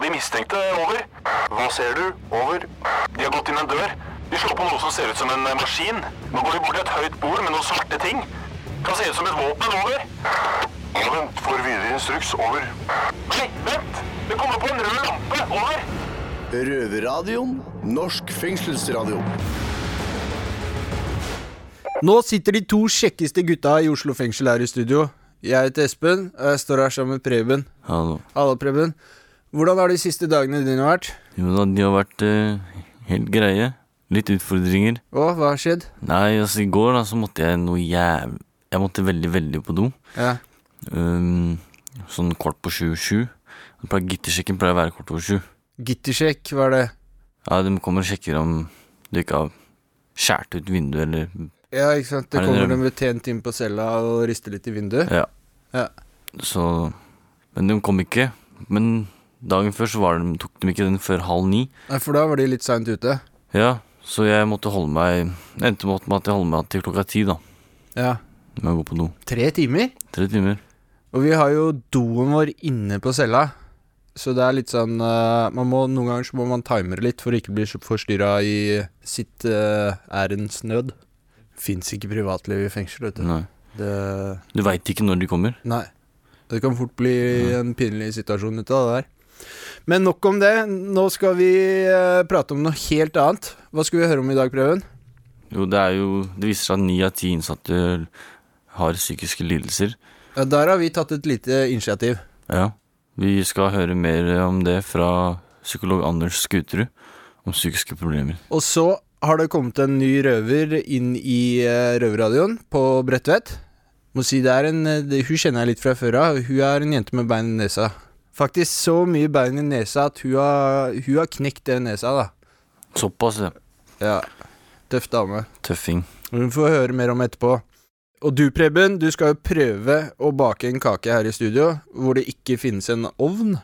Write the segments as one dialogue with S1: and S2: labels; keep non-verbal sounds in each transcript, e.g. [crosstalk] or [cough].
S1: på de mistenkte. Over. Hva ser du? Over. De har gått inn en dør. De slår på noe som ser ut som en maskin. Nå går de bort til et høyt bord med noen svarte ting. Kan se ut som et våpen. Over. Ja, vent. Får videre instruks. Over. Nei, vent! Det kommer på en rød lampe. Over.
S2: Røverradioen. Norsk fengselsradio.
S3: Nå sitter de to kjekkeste gutta i Oslo fengsel her i studio. Jeg heter Espen, og jeg står her sammen med Preben.
S4: Hallo.
S3: Hallo, Preben. Hvordan har de siste dagene dine vært?
S4: Jo da, de har vært uh, helt greie. Litt utfordringer.
S3: Å, hva har skjedd?
S4: Nei, altså i går da så måtte jeg noe jæv... Jeg måtte veldig, veldig på do.
S3: Ja.
S4: Um, sånn kvart på sju-sju. Gittersjekken pleier å være kvart over sju.
S3: Gittersjekk, hva er det?
S4: Ja, de kommer og sjekker om du ikke har skjært ut vinduet eller
S3: Ja, ikke sant. Det
S4: Er
S3: kommer en betjent inn på cella og rister litt i vinduet.
S4: Ja.
S3: Ja.
S4: Så Men de kom ikke. Men dagen før så de, tok de ikke den før halv ni.
S3: Nei, For da var de litt seint ute.
S4: Ja, så jeg måtte holde meg endte med at jeg holdt meg til klokka ti, da.
S3: Ja.
S4: Med å gå på do.
S3: Tre timer?
S4: Tre timer.
S3: Og vi har jo doen vår inne på cella. Så det er litt sånn eh, man må, Noen ganger så må man time det litt for å ikke bli forstyrra i sitt uh, ærends nød. Fins ikke privatliv i fengsel, vet du.
S4: Nei.
S3: Det,
S4: Du veit ikke når de kommer.
S3: nei. Det kan fort bli en pinlig situasjon ut av det der. Men nok om det. Nå skal vi eh, prate om noe helt annet. Hva skal vi høre om i dag, Preben?
S4: Jo, det er jo Det viser seg at ni av ti innsatte har psykiske lidelser.
S3: Ja, der har vi tatt et lite initiativ.
S4: Ja. Vi skal høre mer om det fra psykolog Anders Skuterud. Om psykiske problemer.
S3: Og så har det kommet en ny røver inn i uh, Røverradioen på Bredtvet. Må si det er en eh, Hun kjenner jeg litt fra før av. Hun er en jente med bein i nesa. Faktisk så mye bein i nesa at hun har, hun har knekt den nesa, da.
S4: Såpass, ja.
S3: Ja. Tøff dame.
S4: Tøffing.
S3: Hun får høre mer om etterpå. Og du, Preben, du skal jo prøve å bake en kake her i studio hvor det ikke finnes en ovn.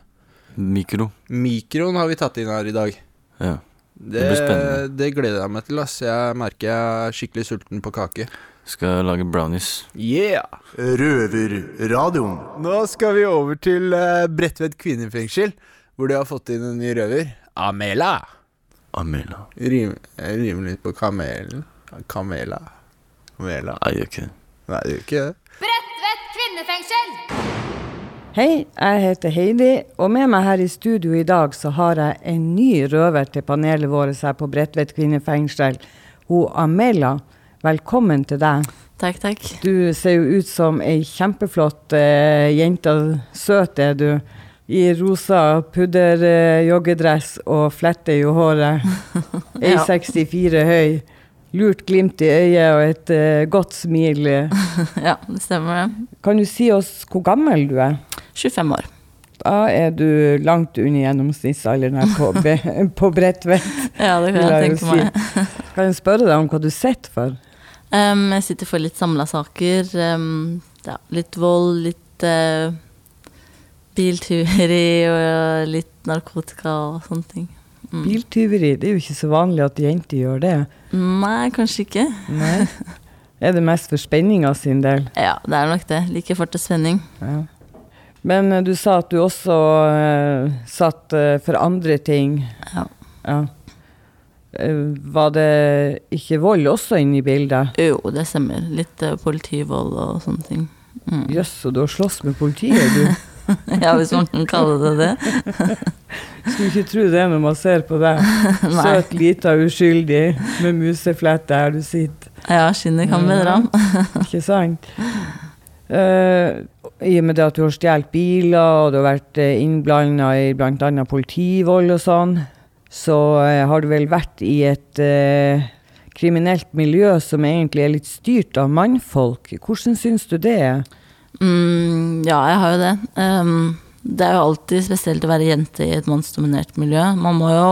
S4: Mikro.
S3: Mikroen har vi tatt inn her i dag.
S4: Ja.
S3: Det,
S4: blir spennende.
S3: det gleder jeg meg til, ass. Jeg merker jeg er skikkelig sulten på kake.
S4: Skal lage brownies.
S3: Yeah!
S2: Røverradioen.
S3: Nå skal vi over til uh, Bredtvet kvinnefengsel, hvor de har fått inn en ny røver. Amela.
S4: Amela.
S3: Rim, jeg rimer litt på kamelen. Kamela. Kamela.
S4: Nei, jeg gjør ikke det.
S3: Nei, det gjør ikke det.
S5: Bredtvet kvinnefengsel!
S6: Hei, jeg heter Heidi, og med meg her i studio i dag så har jeg en ny røver til panelet vårt her på Bredtvet kvinnefengsel. Hun Amela, velkommen til deg.
S7: Takk, takk.
S6: Du ser jo ut som ei kjempeflott eh, jente. Søt er du. I rosa pudderjoggedress og fletter i håret. [laughs]
S7: Ja.
S6: 1,64 høy. Lurt glimt i øyet og et eh, godt smil. [laughs]
S7: Ja, det stemmer det.
S6: Kan du si oss hvor gammel du er?
S7: 25 år.
S6: Da er du langt under gjennomsnittsalderen her på, [laughs] på Bredtvet.
S7: Ja, det kan jeg
S6: jeg tenke
S7: tenke meg.
S6: Kan jeg spørre deg om hva du sitter for?
S7: Um, jeg sitter for litt samla saker. Um, ja, litt vold, litt uh, biltyveri og litt narkotika og sånne ting. Mm.
S6: Biltyveri, det er jo ikke så vanlig at jenter gjør det.
S7: Nei, kanskje ikke.
S6: Nei. Er det mest for spenninga sin del? [laughs]
S7: Ja, det er nok det. Like fort til spenning.
S6: Ja. Men eh, du sa at du også uh, satt uh, for andre ting.
S7: Ja.
S6: Ja. Eh, var det ikke vold også inne i bildet?
S7: Jo, det stemmer. Litt uh, politivold og sånne ting. Mm.
S6: Jøss, så du har slåss med politiet, du. [laughs]
S7: Ja, hvis man kan kalle det det. [laughs]
S6: Skulle ikke tro det når man ser på deg. [laughs] Søt, lita, uskyldig, med museflette her du sitter.
S7: Ja, skinnet kan bedre ham.
S6: Ikke sant? Uh, I og med det at du har stjålet biler, og du har vært innblanda i bl.a. politivold og sånn, så eh, har du vel vært i et eh, kriminelt miljø som egentlig er litt styrt av mannfolk. Hvordan syns du det er?
S7: Mm, ja, jeg har jo det. Um, det er jo alltid spesielt å være jente i et mannsdominert miljø. Man må jo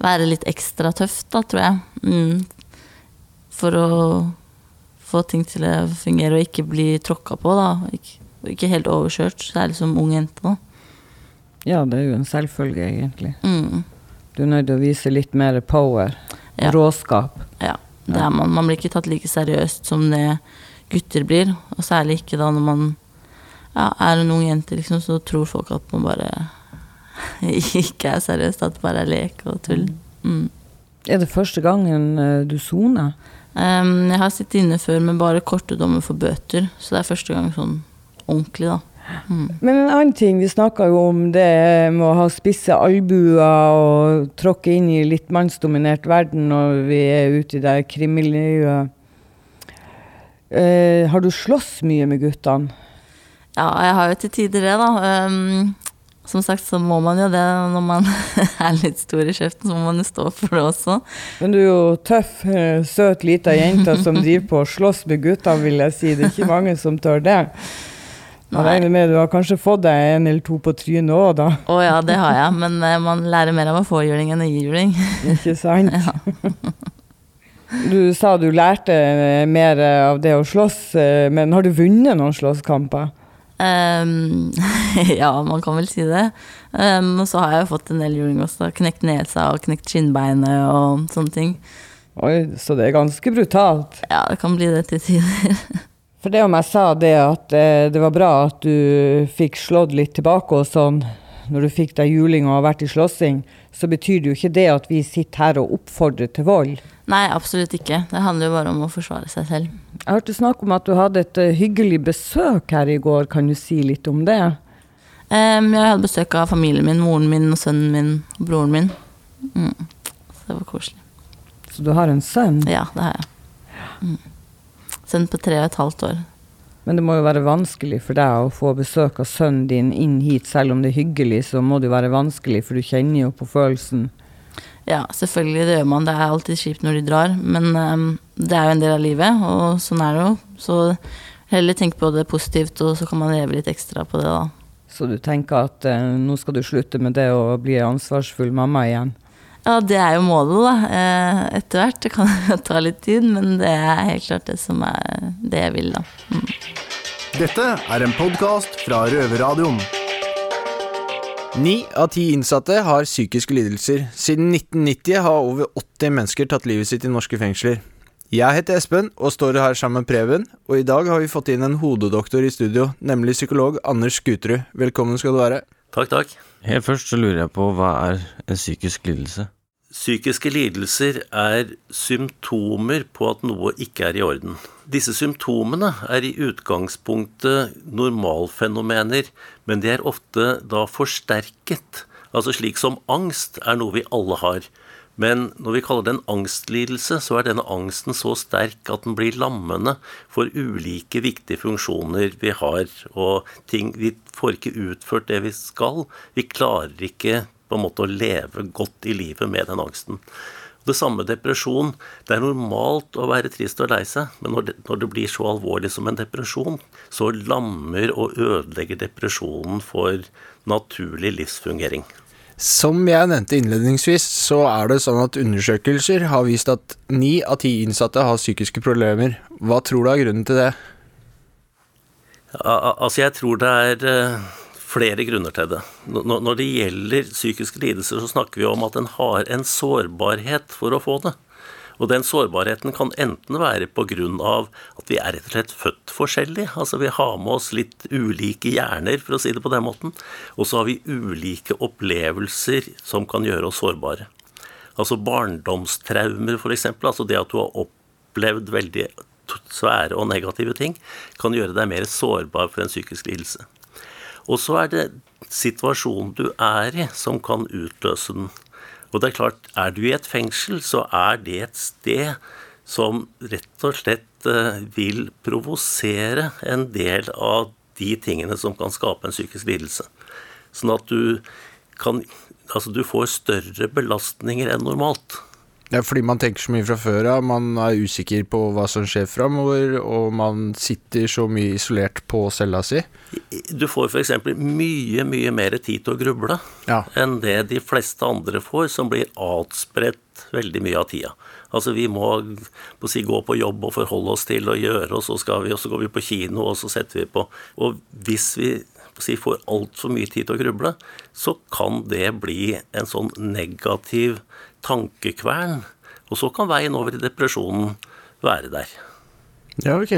S7: være litt ekstra tøff, da, tror jeg. Mm, for å få ting til å fungere og ikke bli tråkka på, da. Ikke, ikke helt overkjørt, særlig som ung jente, da.
S6: Ja, det er jo en selvfølge, egentlig.
S7: Mm,
S6: Du er nødt til å vise litt mer power.
S7: Ja.
S6: Råskap.
S7: ja, det man. Man blir ikke tatt like seriøst som det gutter blir. Og særlig ikke da når man ja, er en ung jente, liksom, så tror folk at man bare [laughs] ikke er seriøst, at det bare er lek og tull. Mm.
S6: Er det første gangen eh, du soner?
S7: Um, jeg har sittet inne før med bare korte dommer for bøter, så det er første gang sånn ordentlig, da.
S6: Men en annen ting, vi snakka jo om det med å ha spisse albuer og tråkke inn i litt mannsdominert verden når vi er ute i det krimmiljøet. Eh, har du slåss mye med guttene?
S7: Ja, jeg har jo til tider det, da. Um, som sagt så må man jo det når man [laughs] er litt stor i kjeften, så må man jo stå for det også.
S6: Men du er jo tøff, eh, søt lita jente som [laughs] driver på å slåss med guttene, vil jeg si. Det er ikke mange som tør det. Jeg regner med du har kanskje fått deg en eller to på trynet òg, da.
S7: Å ja, det har jeg, men uh, man lærer mer av å få juling enn å gi juling.
S6: Ikke sant? [laughs] Du sa du lærte eh, mer eh, av det å slåss, men har du vunnet noen slåsskamper?
S7: Um, [laughs] ja, man kan vel si det. Um, og så har jeg jo fått en del juling også. Knekt nesa og knekt skinnbeinet og sånne ting.
S6: Oi, så det er ganske brutalt.
S7: Ja, det kan bli det til tider. [laughs]
S6: For det om jeg sa det at eh, det var bra at du fikk slått litt tilbake og sånn, når du fikk deg juling og har vært i slåssing, så betyr det jo ikke det at vi sitter her og oppfordrer til vold.
S7: Nei, absolutt ikke. Det handler jo bare om å forsvare seg selv.
S6: Jeg hørte snakk om at du hadde et eh, hyggelig besøk her i går. Kan du si litt om det?
S7: Um, jeg hadde besøk av familien min, moren min og sønnen min og broren min. Mm. Så det var koselig.
S6: Så du har en sønn.
S7: Ja, det har jeg. Mm. Sønn på tre og et halvt år.
S6: Men det må jo være vanskelig for deg å få besøk av sønnen din inn hit. Selv om det er hyggelig, så må det jo være vanskelig, for du kjenner jo på følelsen.
S7: Ja, selvfølgelig, det gjør man. Det er alltid kjipt når de drar. Men um, det er jo en del av livet, og sånn er det jo. Så heller tenk på det positivt, og så kan man leve litt ekstra på det, da.
S6: Så du tenker at eh, nå skal du slutte med det å bli ansvarsfull mamma igjen?
S7: Ja, det er jo målet, da. Eh, etter hvert. Det kan [laughs] ta litt tid, men det er helt klart det som er det jeg vil, da. Mm.
S2: Dette er en podkast fra Røverradioen.
S3: Ni av ti innsatte har psykiske lidelser. Siden 1990 har over 80 mennesker tatt livet sitt i norske fengsler. Jeg heter Espen og står her sammen med Preben, og i dag har vi fått inn en hodedoktor i studio, nemlig psykolog Anders Skuterud. Velkommen skal du være.
S8: Takk, takk.
S4: Helt først så lurer jeg på hva er en psykisk lidelse?
S8: Psykiske lidelser er symptomer på at noe ikke er i orden. Disse symptomene er i utgangspunktet normalfenomener, men de er ofte da forsterket. Altså slik som angst er noe vi alle har. Men når vi kaller det en angstlidelse, så er denne angsten så sterk at den blir lammende for ulike viktige funksjoner vi har, og ting Vi får ikke utført det vi skal. Vi klarer ikke på en måte å leve godt i livet med den angsten. Det samme depresjon. Det er normalt å være trist og lei seg, men når det, når det blir så alvorlig som en depresjon, så lammer og ødelegger depresjonen for naturlig livsfungering.
S3: Som jeg nevnte innledningsvis, så er det sånn at undersøkelser har vist at ni av ti innsatte har psykiske problemer. Hva tror du er grunnen til det?
S8: Altså, jeg tror det er eh, flere grunner til det. Når det gjelder psykiske lidelser, så snakker vi om at en har en sårbarhet for å få det. Og den sårbarheten kan enten være pga. at vi er rett og slett født forskjellig. Altså vi har med oss litt ulike hjerner, for å si det på den måten. Og så har vi ulike opplevelser som kan gjøre oss sårbare. Altså barndomstraumer, f.eks. Altså det at du har opplevd veldig svære og negative ting, kan gjøre deg mer sårbar for en psykisk lidelse. Og så er det situasjonen du er i, som kan utløse den. Og det er klart, er du i et fengsel, så er det et sted som rett og slett eh, vil provosere en del av de tingene som kan skape en psykisk lidelse. Sånn at du kan Altså, du får større belastninger enn normalt.
S3: Er fordi man tenker så mye fra før av, man er usikker på hva som skjer framover, og man sitter så mye isolert på cella si.
S8: Du får f.eks. mye, mye mer tid til å gruble
S3: Ja.
S8: enn det de fleste andre får, som blir atspredt veldig mye av tida. Altså Vi må på si, gå på jobb og forholde oss til og gjøre, og så, skal vi, og så går vi på kino, og så setter vi på Og hvis vi si, får altfor mye tid til å gruble, så kan det bli en sånn negativ tankekvern. Og så kan veien over i depresjonen være der.
S3: Ja, ok.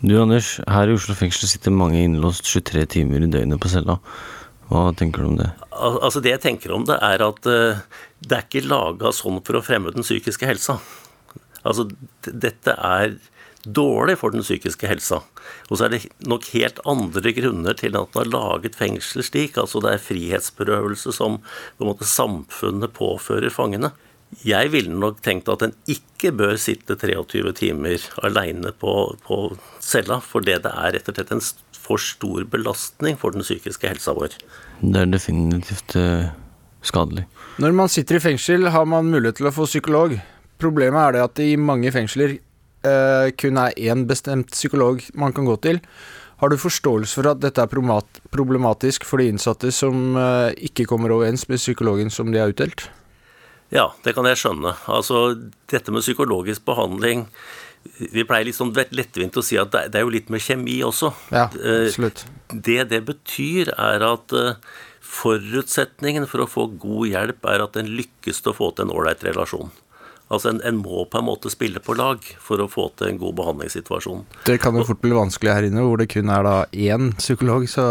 S4: Du Anders, her i Oslo fengsel sitter mange innlåst 23 timer i døgnet på cella. Hva tenker du om det?
S8: Al altså Det jeg tenker om det, er at uh, det er ikke laga sånn for å fremme den psykiske helsa. Altså, dette er dårlig for den psykiske helsa. Og så er det nok helt andre grunner til at man har laget fengsel slik. Altså det er frihetsberøvelse som på en måte samfunnet påfører fangene. Jeg ville nok tenkt at en ikke bør sitte 23 timer aleine på, på, cella, for det er rett og slett en for stor belastning for den psykiske helsa vår.
S4: Det er definitivt uh, skadelig.
S3: Når man sitter i fengsel, har man mulighet til å få psykolog. Problemet er det at i mange fengsler uh, kun er én bestemt psykolog man kan gå til. Har du forståelse for at dette er problematisk for de innsatte som uh, ikke kommer overens med psykologen som de har utdelt?
S8: Ja, det kan jeg skjønne. Altså, dette med psykologisk behandling Vi pleier litt sånn lettvint å si at det er jo litt med kjemi også.
S3: Ja, absolutt.
S8: Det det betyr, er at eh, forutsetningen for å få god hjelp er at en lykkes til å få til en ålreit relasjon. Altså en, en, må på en måte spille på lag for å få til en god behandlingssituasjon.
S3: Det kan jo fort bli vanskelig her inne, hvor det kun er da én psykolog, så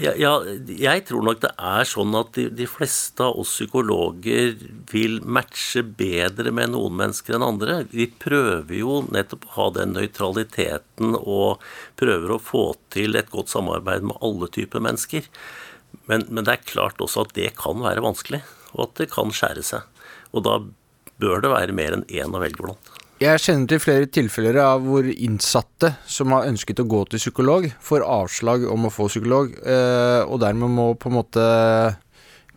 S8: ja, ja, jeg tror nok det er sånn at de, de, fleste av oss psykologer vil matche bedre med noen mennesker enn andre. Vi prøver jo nettopp å ha den nøytraliteten og prøver å få til et godt samarbeid med alle typer mennesker. Men, men det er klart også at det kan være vanskelig, og at det kan skjære seg. Og da bør det være mer enn én å velge blant.
S3: Jeg kjenner til flere tilfeller av hvor innsatte som har ønsket å gå til psykolog, får avslag om å få psykolog, eh, og dermed må på en måte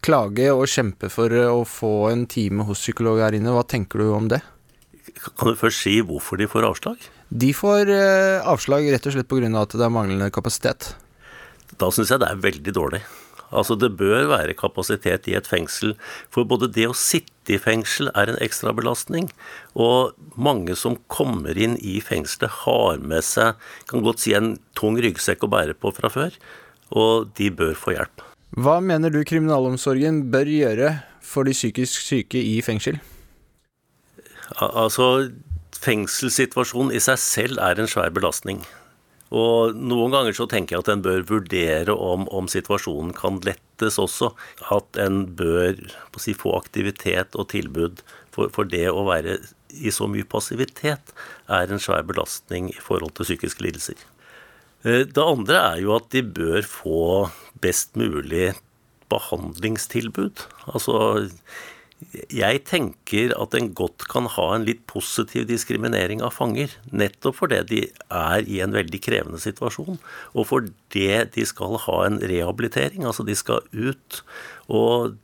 S3: klage og kjempe for å få en time hos psykolog her inne. Hva tenker du om det?
S8: Kan du først si hvorfor de får avslag?
S3: De får eh, avslag rett og slett pga. at det er manglende kapasitet.
S8: Da syns jeg det er veldig dårlig. Altså Det bør være kapasitet i et fengsel. For både det å sitte i fengsel er en ekstra belastning, og mange som kommer inn i fengselet har med seg kan godt si en tung ryggsekk å bære på fra før, og de bør få hjelp.
S3: Hva mener du kriminalomsorgen bør gjøre for de psykisk syke i fengsel?
S8: Altså, Fengselssituasjonen i seg selv er en svær belastning. Og noen ganger så tenker jeg at en bør vurdere om, om situasjonen kan lettes også. At en bør si, få aktivitet og tilbud. For, for, det å være i så mye passivitet er en svær belastning i forhold til psykiske lidelser. Eh, det andre er jo at de bør få best mulig behandlingstilbud. Altså jeg tenker at en godt kan ha en litt positiv diskriminering av fanger. Nettopp fordi de er i en veldig krevende situasjon, og fordi de skal ha en rehabilitering. Altså de skal ut. Og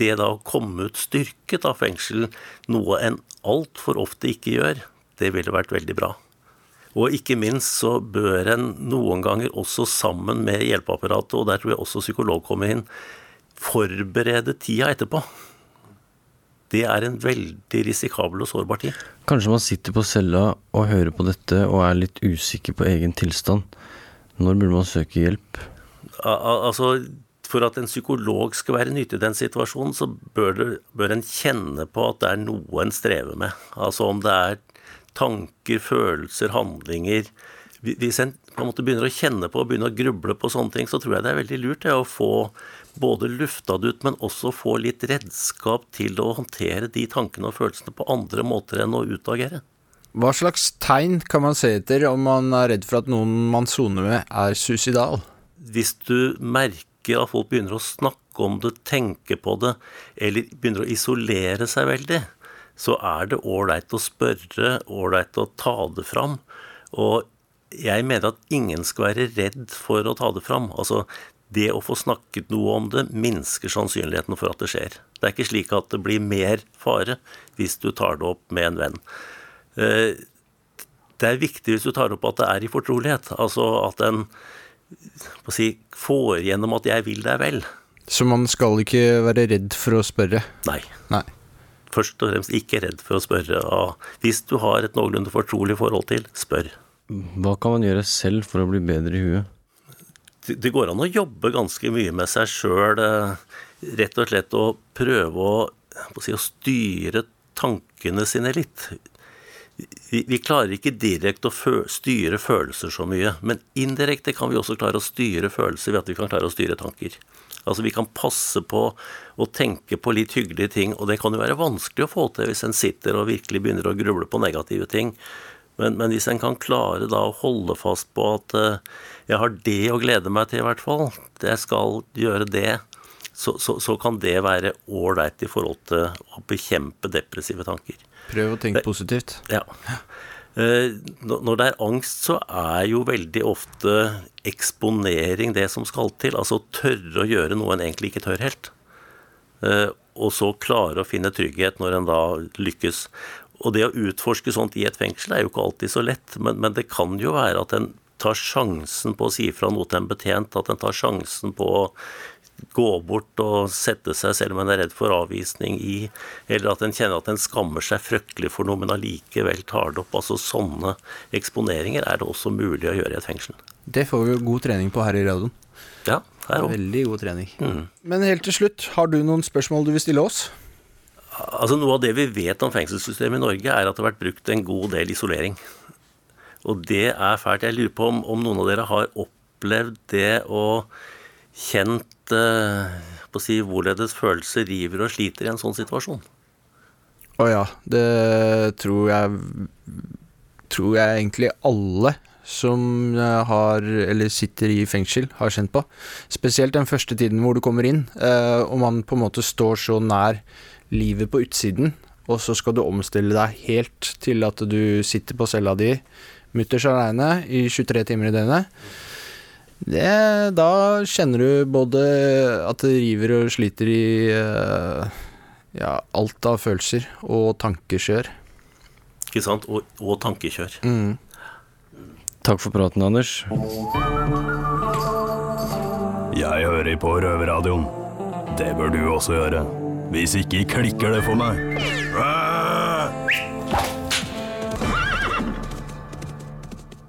S8: det da å komme ut styrket av fengsel, noe en altfor ofte ikke gjør, det ville vært veldig bra. Og ikke minst så bør en noen ganger også sammen med hjelpeapparatet, og der tror jeg også psykolog kommer inn, forberede tida etterpå det er en veldig risikabel og sårbar tid.
S4: Kanskje man sitter på cella og hører på dette og er litt usikker på egen tilstand. Når burde man søke hjelp?
S8: Al altså, For at en psykolog skal være nyttig i den situasjonen, så bør, det, bør en kjenne på at det er noe en strever med. Altså om det er tanker, følelser, handlinger Hvis en på en måte begynner å kjenne på og begynner å gruble på sånne ting, så tror jeg det er veldig lurt det, å få både lufta det ut, men også få litt redskap til å håndtere de tankene og følelsene på andre måter enn å utagere.
S3: Hva slags tegn kan man se etter om man er redd for at noen man soner med, er suicidal?
S8: Hvis du merker at folk begynner å snakke om det, tenke på det, eller begynner å isolere seg veldig, så er det ålreit å spørre, ålreit å ta det fram. Og jeg mener at ingen skal være redd for å ta det fram. Altså, det å få snakket noe om det minsker sannsynligheten for at det skjer. Det er ikke slik at det blir mer fare hvis du tar det opp med en venn. Eh, det er viktig hvis du tar opp at det er i fortrolighet. Altså at en si, får gjennom at 'jeg vil deg vel'.
S3: Så man skal ikke være redd for å spørre?
S8: Nei.
S3: Nei.
S8: Først og fremst ikke redd for å spørre. Hvis du har et noenlunde fortrolig forhold til, spør.
S4: Hva kan man gjøre selv for å bli bedre i huet?
S8: Det går an å jobbe ganske mye med seg sjøl. Eh, rett og slett å prøve å, si, å styre tankene sine litt. Vi, vi klarer ikke direkte å fø, styre følelser så mye, men indirekte kan vi også klare å styre følelser ved at vi kan klare å styre tanker. Altså Vi kan passe på å tenke på litt hyggelige ting, og det kan jo være vanskelig å få til hvis en sitter og virkelig begynner å gruble på negative ting. Men, men hvis en kan klare da å holde fast på at eh, jeg har det å glede meg til, i hvert fall, jeg skal gjøre det, så, så, så kan det være ålreit i forhold til å bekjempe depressive tanker.
S3: Prøv å tenke positivt.
S8: Ja. Eh, når det er angst, så er jo veldig ofte eksponering det som skal til. Altså tørre å gjøre noe en egentlig ikke tør helt. Eh, Og så klare å finne trygghet når en da lykkes. Og det å utforske sånt i et fengsel er jo ikke alltid så lett, men, men det kan jo være at en tar sjansen på å si fra noe til en betjent, at en tar sjansen på å gå bort og sette seg selv om en er redd for avvisning i, eller at en kjenner at en skammer seg fryktelig for noe, men allikevel tar det opp. Altså Sånne eksponeringer er det også mulig å gjøre i et fengsel.
S3: Det får vi jo god trening på her i radioen.
S8: Ja, her også.
S3: Veldig god trening.
S8: Mm.
S3: Men helt til slutt, har du noen spørsmål du vil stille oss?
S8: Altså Noe av det vi vet om fengselssystemet i Norge, er at det har vært brukt en god del isolering. Og det er fælt. Jeg lurer på om, om noen av dere har opplevd det og kjent eh, på å si, hvorledes følelser river og sliter i en sånn situasjon.
S3: Å ja, det tror jeg Tror jeg egentlig alle som eh, har, eller sitter i fengsel, har kjent på. Spesielt den første tiden hvor du kommer inn, eh, og man på en måte står så nær livet på utsiden, og så skal du omstille deg helt til at du sitter på cella di mutters aleine i 23 timer i døgnet. Det, da kjenner du både at det river og sliter i uh, ja, alt av følelser og tankekjør.
S8: Ikke sant? Og, og tankekjør.
S3: Mm.
S4: Takk for praten, Anders.
S9: Jeg hører på Røverradioen. Det bør du også gjøre. Hvis ikke klikker det for meg.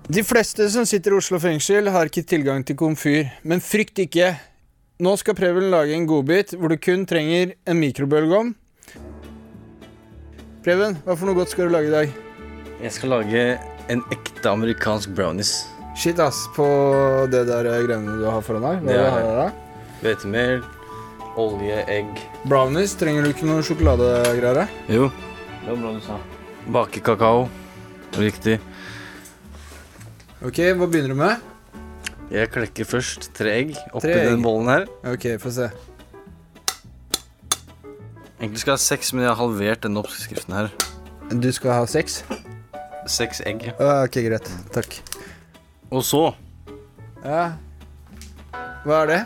S3: De fleste som sitter i Oslo fengsel, har ikke tilgang til komfyr. Men frykt ikke. Nå skal Preben lage en godbit hvor du kun trenger en mikrobølgeovn. Preben, hva for noe godt skal du lage i dag?
S4: Jeg skal lage en ekte amerikansk brownies.
S3: Shit, ass, på det der greiene du har foran deg. Hva
S4: Det er-
S3: har du da?
S4: Hvetemel, olje, egg
S3: Brownies, trenger du ikke noe sjokoladegreier?
S4: Jo, det var bra du sa. Bake kakao. Riktig.
S3: Ok, hva begynner du med?
S4: Jeg klekker først tre egg oppi
S3: egg.
S4: den bollen her.
S3: Ok, få se.
S4: Egentlig skal jeg ha seks, men jeg har halvert denne oppskriften her.
S3: Du skal ha seks?
S4: Seks egg.
S3: Ah, Ok, greit. Takk.
S4: Og så
S3: Ja. Hva er det?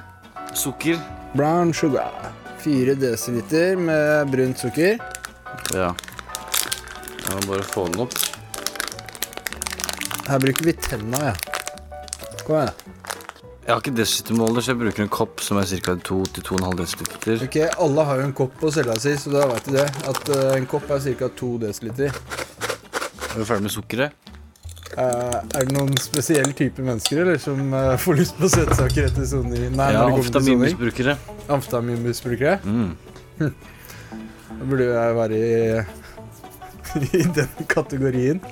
S4: sukker.
S3: Brown sugar. Fire desiliter med brunt sukker.
S4: Ja. Jeg må bare få den opp.
S3: Her bruker vi tenna, ja. Kom igjen.
S4: Jeg har ikke desilitermåler, så jeg bruker en kopp som er ca. 2-2,5 dl.
S3: Ok, Alle har jo en kopp på cella si, så da vet du det. At eh, en kopp er ca. 2 dl.
S4: Er du ferdig med sukkeret?
S3: Uh, er det noen spesiell type mennesker eller som uh, får lyst på søtsaker etter soning? Nei,
S4: Ja, amfetaminmisbrukere.
S3: Amfetaminmisbrukere?
S4: Mm.
S3: Da burde jeg være i, [laughs] i den kategorien.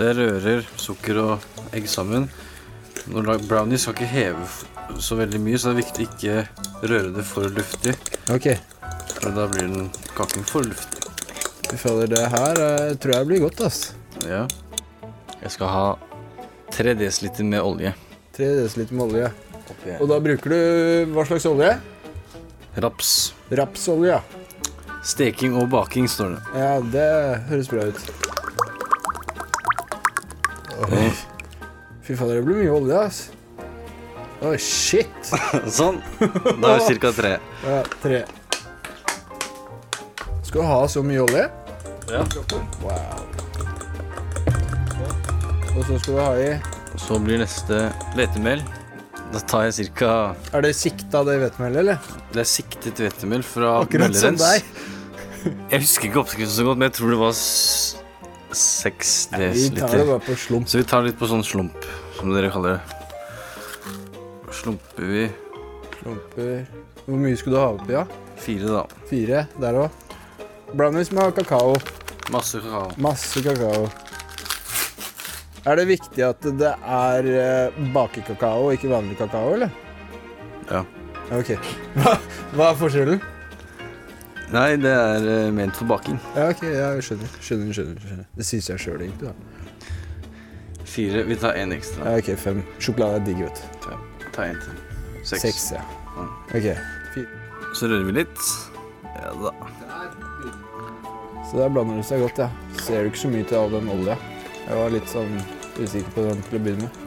S4: Jeg rører sukker og egg sammen. Når du lager skal ikke heve så veldig mye, så det er viktig ikke røre det for luftig.
S3: Ok,
S4: For da blir den kaken for luftig.
S3: fy fader, det her eh, tror jeg blir godt, ass.
S4: Ja. Jeg skal ha 3 dl med olje.
S3: 3 dl med olje. Og da bruker du hva slags olje?
S4: Raps.
S3: Rapsolje, ja.
S4: Steking og baking, står det.
S3: Ja, det høres bra ut. Fy fader, det blir mye olje, ass. Oi, shit. [laughs]
S4: Sånn. Da er det ca. tre. [laughs]
S3: Ja, tre. Skal du ha så mye olje?
S4: Ja.
S3: Wow. Og så skal du ha i
S4: Så blir neste hvetemel. Da tar jeg ca.
S3: Er det sikta det hvetemelet, eller?
S4: Det er siktet hvetemel fra
S3: Akkurat som
S4: Møllerens.
S3: deg.
S4: Jeg husker ikke oppskriften så godt, men jeg tror det var 6 dl.
S3: Vi tar det bare på slump.
S4: Så vi tar litt på sånn slump, som dere kaller det. Slumper vi
S3: Slumper. Hvor mye skulle du ha oppi, ja?
S4: fire, da.
S3: Fire der òg. Brownies med kakao.
S4: Masse kakao.
S3: Masse kakao. Er det viktig at det er eh, bakekakao og ikke vanlig kakao, eller?
S4: Ja.
S3: Ok. [laughs] Hva er forskjellen?
S4: Nei, det er eh, ment for baking.
S3: Ja, ok, jeg skjønner. Skjønner, skjønner, skjønner. Det syns jeg sjøl, egentlig. da
S4: Fire. Vi tar én ekstra.
S3: Ja, ok, fem. Sjokolade er digg, vet du.
S4: Ta, ta en til. Seks.
S3: Seks, ja. Ok.
S4: Så rører vi litt. Ja da.
S3: Så der blander det seg godt, ja. Ser du ikke så mye til all den olja. Jeg var litt sånn usikker på den til å begynne med.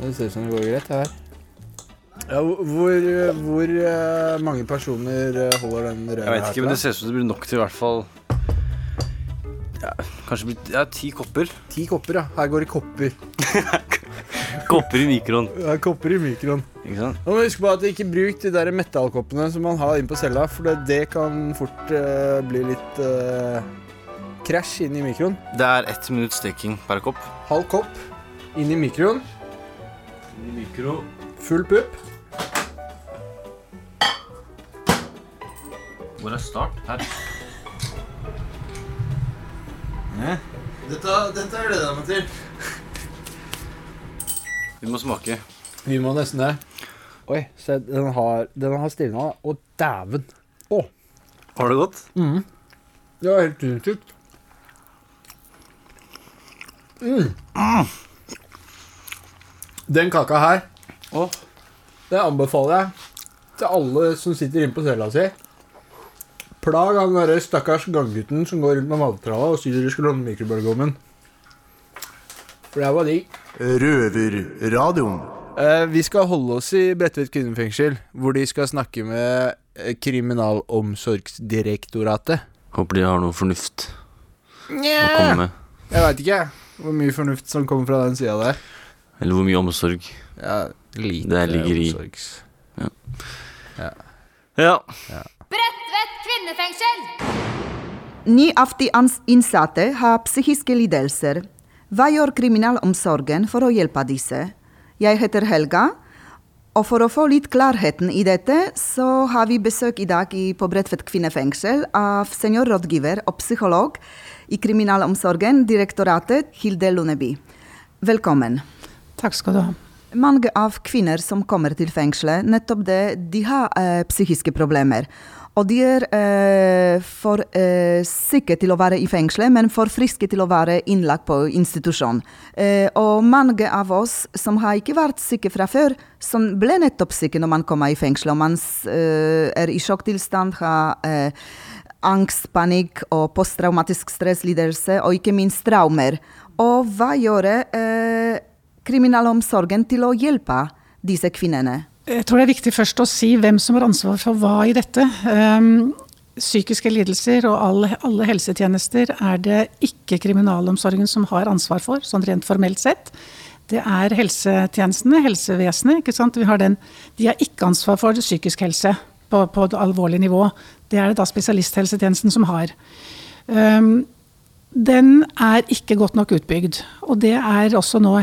S3: Det ser ut som det går greit, det her. Ja, hvor, hvor eh, mange personer eh, holder den røra
S4: Jeg vet ikke, men det ser ut som det blir nok til i hvert fall ja, Kanskje blitt ja, ti kopper.
S3: Ti kopper, ja. Her går det kopper. [laughs]
S4: Kopper i mikroen.
S3: Er kopper i mikroen.
S4: Ikke sant?
S3: Vi huske på at ikke bruk de der metallkoppene som man har inne på cella, for det, det kan fort uh, bli litt uh, krasj inn i mikroen.
S4: Det er ett minutt steking per kopp.
S3: Halv kopp inn i mikroen.
S4: Inn i Mikro.
S3: Full pupp.
S4: Hvor er start? Her.
S3: Dette, dette gleder jeg meg til.
S4: Vi må smake.
S3: Vi må nesten det. Oi, se, den har, den har stivna. Å, dæven. Å,
S4: Har det godt?
S3: det var helt sinnssykt. Mm. Den kaka her,
S4: Å.
S3: det anbefaler jeg til alle som sitter inne på cella si. Plag han derre stakkars ganggutten som går rundt med mattralla og sier de skulle låne mikrobølgeovnen. For det var de.
S2: Røverradioen.
S3: Eh, vi skal holde oss i Bredtvet kvinnefengsel, hvor de skal snakke med eh, Kriminalomsorgsdirektoratet.
S4: Håper de har noe fornuft å komme med.
S3: jeg veit ikke hvor mye fornuft som kommer fra den sida der.
S4: Eller hvor mye omsorg.
S3: Ja, lite
S4: Det ligger i.
S3: Ja.
S4: Ja.
S5: Bredtvet kvinnefengsel!
S10: Ni av de innsatte har psykiske lidelser. Hva gjør kriminalomsorgen for å hjelpe disse? Jeg heter Helga, og for å få litt klarheten i dette, så har vi besøk i dag i, på Bredtvet kvinnefengsel av seniorrådgiver og psykolog i kriminalomsorgen, direktoratet Hilde Lundeby. Velkommen.
S11: Takk skal du ha.
S10: Mange av kvinner som kommer til fengselet, nettopp det, de har eh, psykiske problemer. Og de er eh, for eh, syke til å være i fengselet, men for friske til å være innlagt på institusjon. Eh, og mange av oss som har ikke vært syke fra før, som ble nettopp syke når man kommer i fengsel, og man eh, er i sjokktilstand, har eh, angst, panikk og posttraumatisk stresslidelse, og ikke minst traumer. Og hva gjør eh, kriminalomsorgen til å hjelpe disse kvinnene?
S11: Jeg tror det er viktig først å si hvem som har ansvar for hva i dette. Um, psykiske lidelser og alle, alle helsetjenester er det ikke kriminalomsorgen som har ansvar for, sånn rent formelt sett. Det er helsetjenestene, helsevesenet. ikke sant? Den, de har ikke ansvar for psykisk helse på, på et alvorlig nivå. Det er det da spesialisthelsetjenesten som har. Um, den er ikke godt nok utbygd. Og det er også nå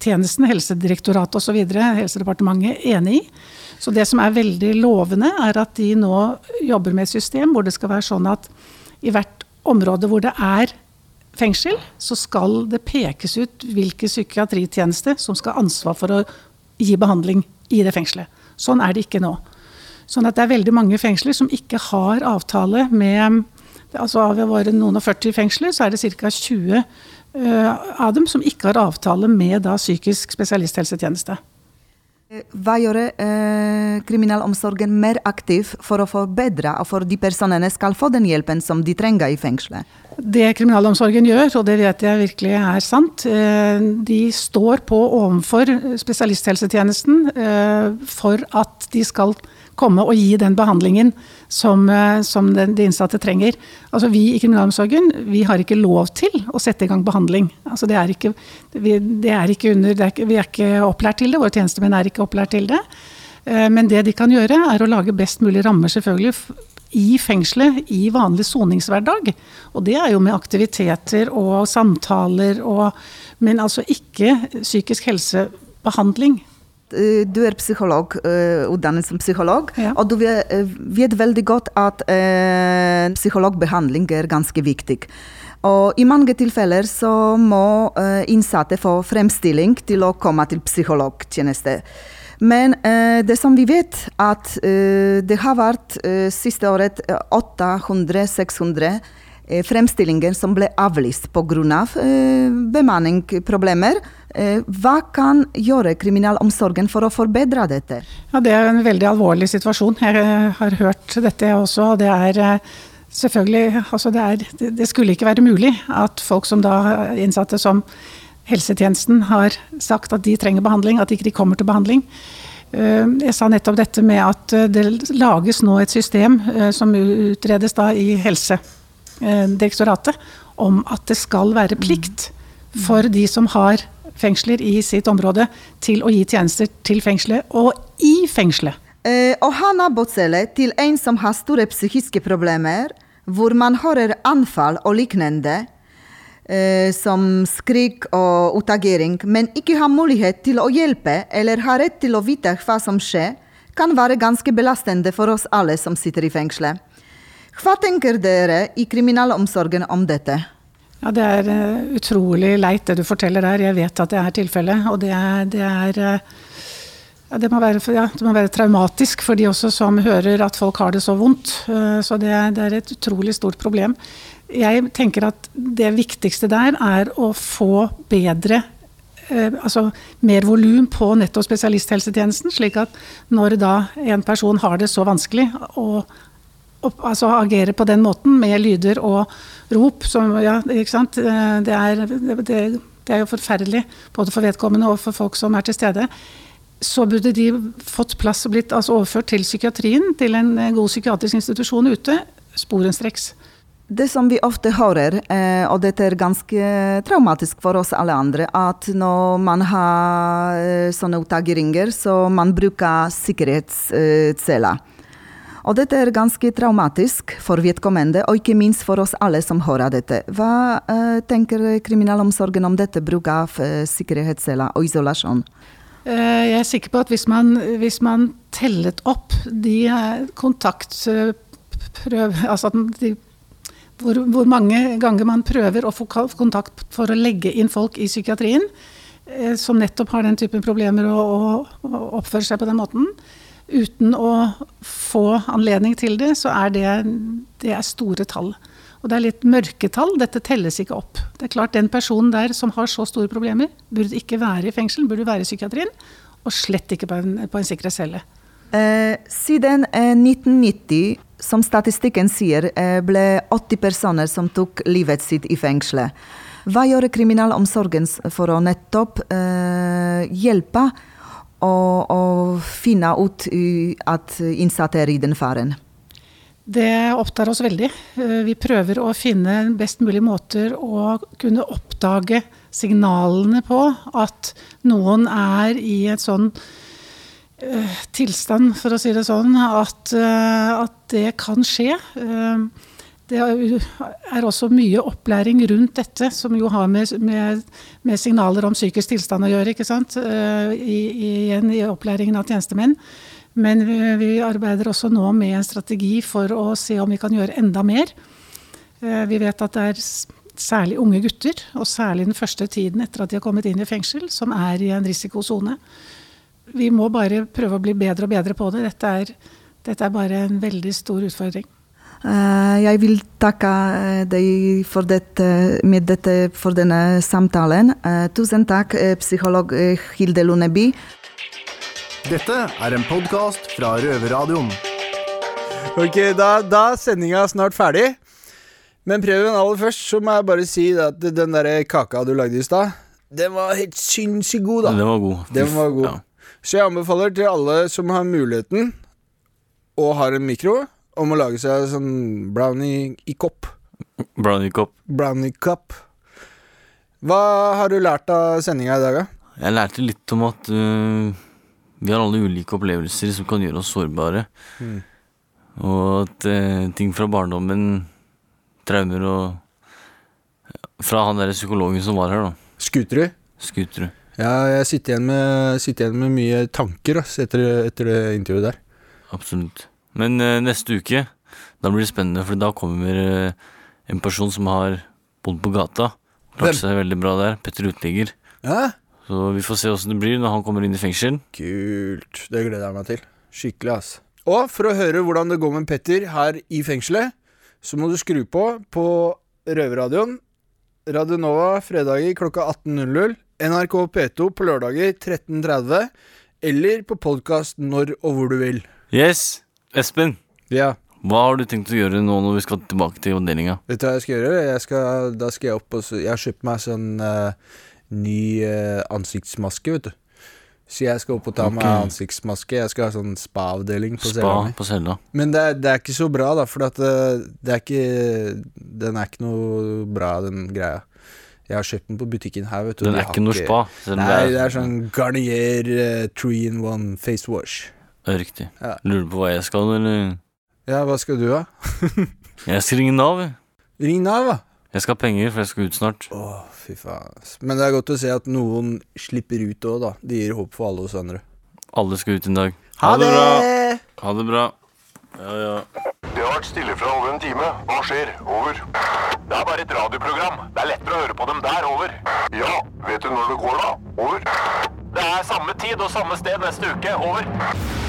S11: helsetjenesten, Helsedirektoratet osv., Helsedepartementet, enig i. Så det som er veldig lovende, er at de nå jobber med et system hvor det skal være sånn at i hvert område hvor det er fengsel, så skal det pekes ut hvilke psykiatritjeneste som skal ha ansvar for å gi behandling i det fengselet. Sånn er det ikke nå. Sånn at det er veldig mange fengsler som ikke har avtale med altså Av våre noen og 40 fengsler, så er det ca. 20 uh, av dem som ikke har avtale med da, psykisk spesialisthelsetjeneste.
S10: Hva gjør eh, kriminalomsorgen mer aktiv for å forbedre og for de personene skal få den hjelpen som de trenger i fengselet?
S11: Det kriminalomsorgen gjør, og det vet jeg virkelig er sant, eh, de står på overfor spesialisthelsetjenesten eh, for at de skal komme og gi den behandlingen som, eh, som de, de innsatte trenger. Altså Vi i kriminalomsorgen vi har ikke lov til å sette i gang behandling. Altså det er ikke, vi, det er ikke under, det er ikke, vi er ikke opplært til det, våre tjenestemenn er ikke opplært til det. Eh, Men det de kan gjøre, er å lage best mulig rammer selvfølgelig i fengselet i vanlig soningshverdag. Og det er jo med aktiviteter og samtaler og Men altså ikke psykisk helsebehandling.
S10: Eh, Du er psykolog, eh, utdannet som psykolog,
S11: Ja.
S10: og du vet, veldig godt at eh, psykologbehandling er ganske viktig. Og i mange tilfeller så må innsatte få fremstilling til å komme til psykologtjeneste. Men eh, det som vi vet, at eh, det har vært eh, siste året eh, 800-600 eh, fremstillinger som ble avlyst pga. Eh, bemanningsproblemer. Eh, hva kan gjøre kriminalomsorgen for å forbedre dette?
S11: Ja, Det er en veldig alvorlig situasjon. Jeg eh, har hørt dette også. og det er eh, selvfølgelig, altså det, er, det, skulle ikke være mulig at folk som da innsatte som helsetjenesten har sagt at de trenger behandling, at ikke de kommer til behandling. Eh, Jeg sa nettopp dette med at det lages nå et system som utredes da i Helsedirektoratet, om at det skal være plikt for de som har fengsler i sitt område, til å gi tjenester til fengselet og i fengselet.
S10: Eh, å ha nabocelle til en som har store psykiske problemer, hvor man hører anfall og lignende, eh, som skrik og utagering, men ikke har mulighet til å hjelpe eller har rett til å vite hva som skjer, kan være ganske belastende for oss alle som sitter i fengselet. Hva tenker dere i kriminalomsorgen om dette?
S11: Ja, Det er eh, utrolig leit det du forteller der. Jeg vet at det er tilfellet. Og det det er eh, ja, det, må være, ja, det må være traumatisk for de også som hører at folk har det så vondt. Eh, Så det, det er et utrolig stort problem. Jeg tenker at det viktigste der er å få bedre altså mer volum på nettopp spesialisthelsetjenesten, slik at når da en person har det så vanskelig å opp, altså agere på den måten, med lyder og rop, som ja, ikke sant. Eh, Det er, det, det er jo forferdelig, både for vedkommende og for folk som er til stede. Så burde de fått plass og blitt altså overført til psykiatrien, til en eh, god psykiatrisk institusjon ute, sporenstreks.
S10: Det som vi ofte hører, eh, og dette er ganske traumatisk for oss alle andre, at når man har sånne utageringer, så man bruker sikkerhetsceller. Og dette er ganske traumatisk for vedkommende, og ikke minst for oss alle som hører dette. Hva eh, tenker kriminalomsorgen om dette bruk av eh, sikkerhetsceller og isolasjon?
S11: Eh, Jeg er sikker på at hvis man, hvis man tellet opp de eh, kontaktprøv... Altså de, hvor, hvor mange ganger man prøver å få kontakt for å legge inn folk i psykiatrien, som nettopp har den typen problemer og, og, og oppfører seg på den måten, uten å få anledning til det, så er det, det er store tall. Og det er litt mørketall, dette telles ikke opp. Det er klart Den personen der som har så store problemer, burde ikke være i fengsel, burde være i psykiatrien, og slett ikke på en, på en sikkerhetscelle.
S10: Eh, siden eh, 1990, som statistikken sier, eh, ble 80 personer som tok livet sitt i fengselet. Hva gjør kriminalomsorgen for å nettopp eh, hjelpe og, og finne ut at innsatte er i den faren?
S11: Det opptar oss veldig. Eh, Vi prøver å finne best mulig måter å kunne oppdage signalene på at noen er i et sånn eh, tilstand, for å si det sånn, at, eh, at det kan skje. Det er også mye opplæring rundt dette, som jo har med, med, med signaler om psykisk tilstand å gjøre, ikke sant? Eh, I, igjen i opplæringen av tjenestemenn. Men vi, vi arbeider også nå med en strategi for å se om vi kan gjøre enda mer. Eh, Vi vet at det er særlig unge gutter, og særlig den første tiden etter at de har kommet inn i fengsel, som er i en risikosone. Vi må bare prøve å bli bedre og bedre på det. Dette er, dette er bare en veldig stor utfordring.
S10: Eh, jeg vil takke eh, deg for dette, med dette for denne samtalen. Eh, tusen takk, eh, psykolog eh, Hilde Lundeby.
S2: Dette er en podkast fra Røverradioen.
S3: Ok, da, da er sendinga snart ferdig. Men Preben, aller først så må jeg bare si at den der kaka du lagde i stad, den var helt sinnssykt god, da.
S4: Den var god.
S3: Den var god.
S4: Ja.
S3: Så jeg anbefaler til alle som har muligheten og har en mikro, om å lage seg sånn brownie i kopp.
S4: Brownie Cup.
S3: Brownie cup. Hva har du lært av sendinga i dag, da?
S4: Jeg lærte litt om at uh, vi har alle ulike opplevelser som kan gjøre oss sårbare.
S3: Mm.
S4: Og at uh, ting fra barndommen, traumer og Fra han derre psykologen som var her, da.
S3: Skuterud?
S4: Skuterud.
S3: Ja, jeg sitter igjen med, sitter igjen med mye tanker ass, etter, etter det intervjuet der.
S4: Absolutt. Men øh, neste uke, da blir det spennende, for da kommer øh, en person som har bodd på gata.
S3: Hvem?
S4: Klart seg veldig bra der. Petter Uteligger.
S3: Ja?
S4: Så vi får se åssen det blir når han kommer inn i fengsel.
S3: Kult. Det gleder jeg meg til. Skikkelig, ass. Og for å høre hvordan det går med Petter her i fengselet, så må du skru på på Røverradioen. Radio Nova fredager klokka 18.00. NRK P2 på lørdager 13.30. Eller på podkast når og hvor du vil.
S4: Yes! Espen,
S3: Ja.
S4: hva har du tenkt å gjøre nå når vi skal tilbake til avdelinga?
S3: Vet du hva jeg skal gjøre? Jeg skal, da skal jeg opp og så Jeg har kjøpt meg sånn eh, ny eh, ansiktsmaske, vet du. Så jeg skal opp og ta meg
S4: Ok.
S3: ansiktsmaske. Jeg skal ha sånn spa-avdeling på
S4: Spa på cella.
S3: Men det er, det er ikke så bra, da, for at eh, det er ikke Den er ikke noe bra, den greia. Jeg har kjøpt den på butikken her, vet du.
S4: Den
S3: De
S4: er
S3: har
S4: ikke noe spa. selv om
S3: Nei, det er sånn Garnier eh, three in one face wash.
S4: Det riktig.
S3: Ja.
S4: Lurer du på hva jeg skal, eller?
S3: Ja, hva skal du ha? [laughs]
S4: Jeg skal ringe Nav.
S3: Ring Nav, da.
S4: Jeg skal ha penger, for jeg skal ut snart.
S3: Å, fy faen. Men det er godt å se at noen slipper ut òg, da. Det gir håp for alle oss andre.
S4: Alle skal ut en dag.
S3: Ha det!
S4: bra. Ha det bra. Ja, ja.
S1: Det har vært stille fra over en time. Hva skjer? Over. Det er bare et radioprogram. Det er lettere å høre på dem der. Over. Ja, vet du når det går, da? Over. Det er samme tid og samme sted neste uke. Over.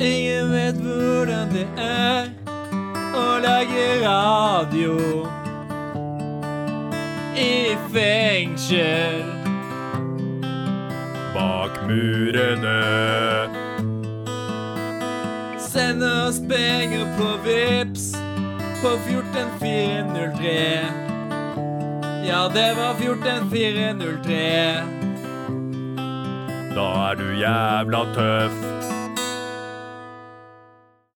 S12: Ingen vet hvordan det er å lage radio i fengsel.
S9: Bak murene.
S12: Send oss penger på Vips på 14403. Ja, det var 14403.
S9: Da er du jævla tøff.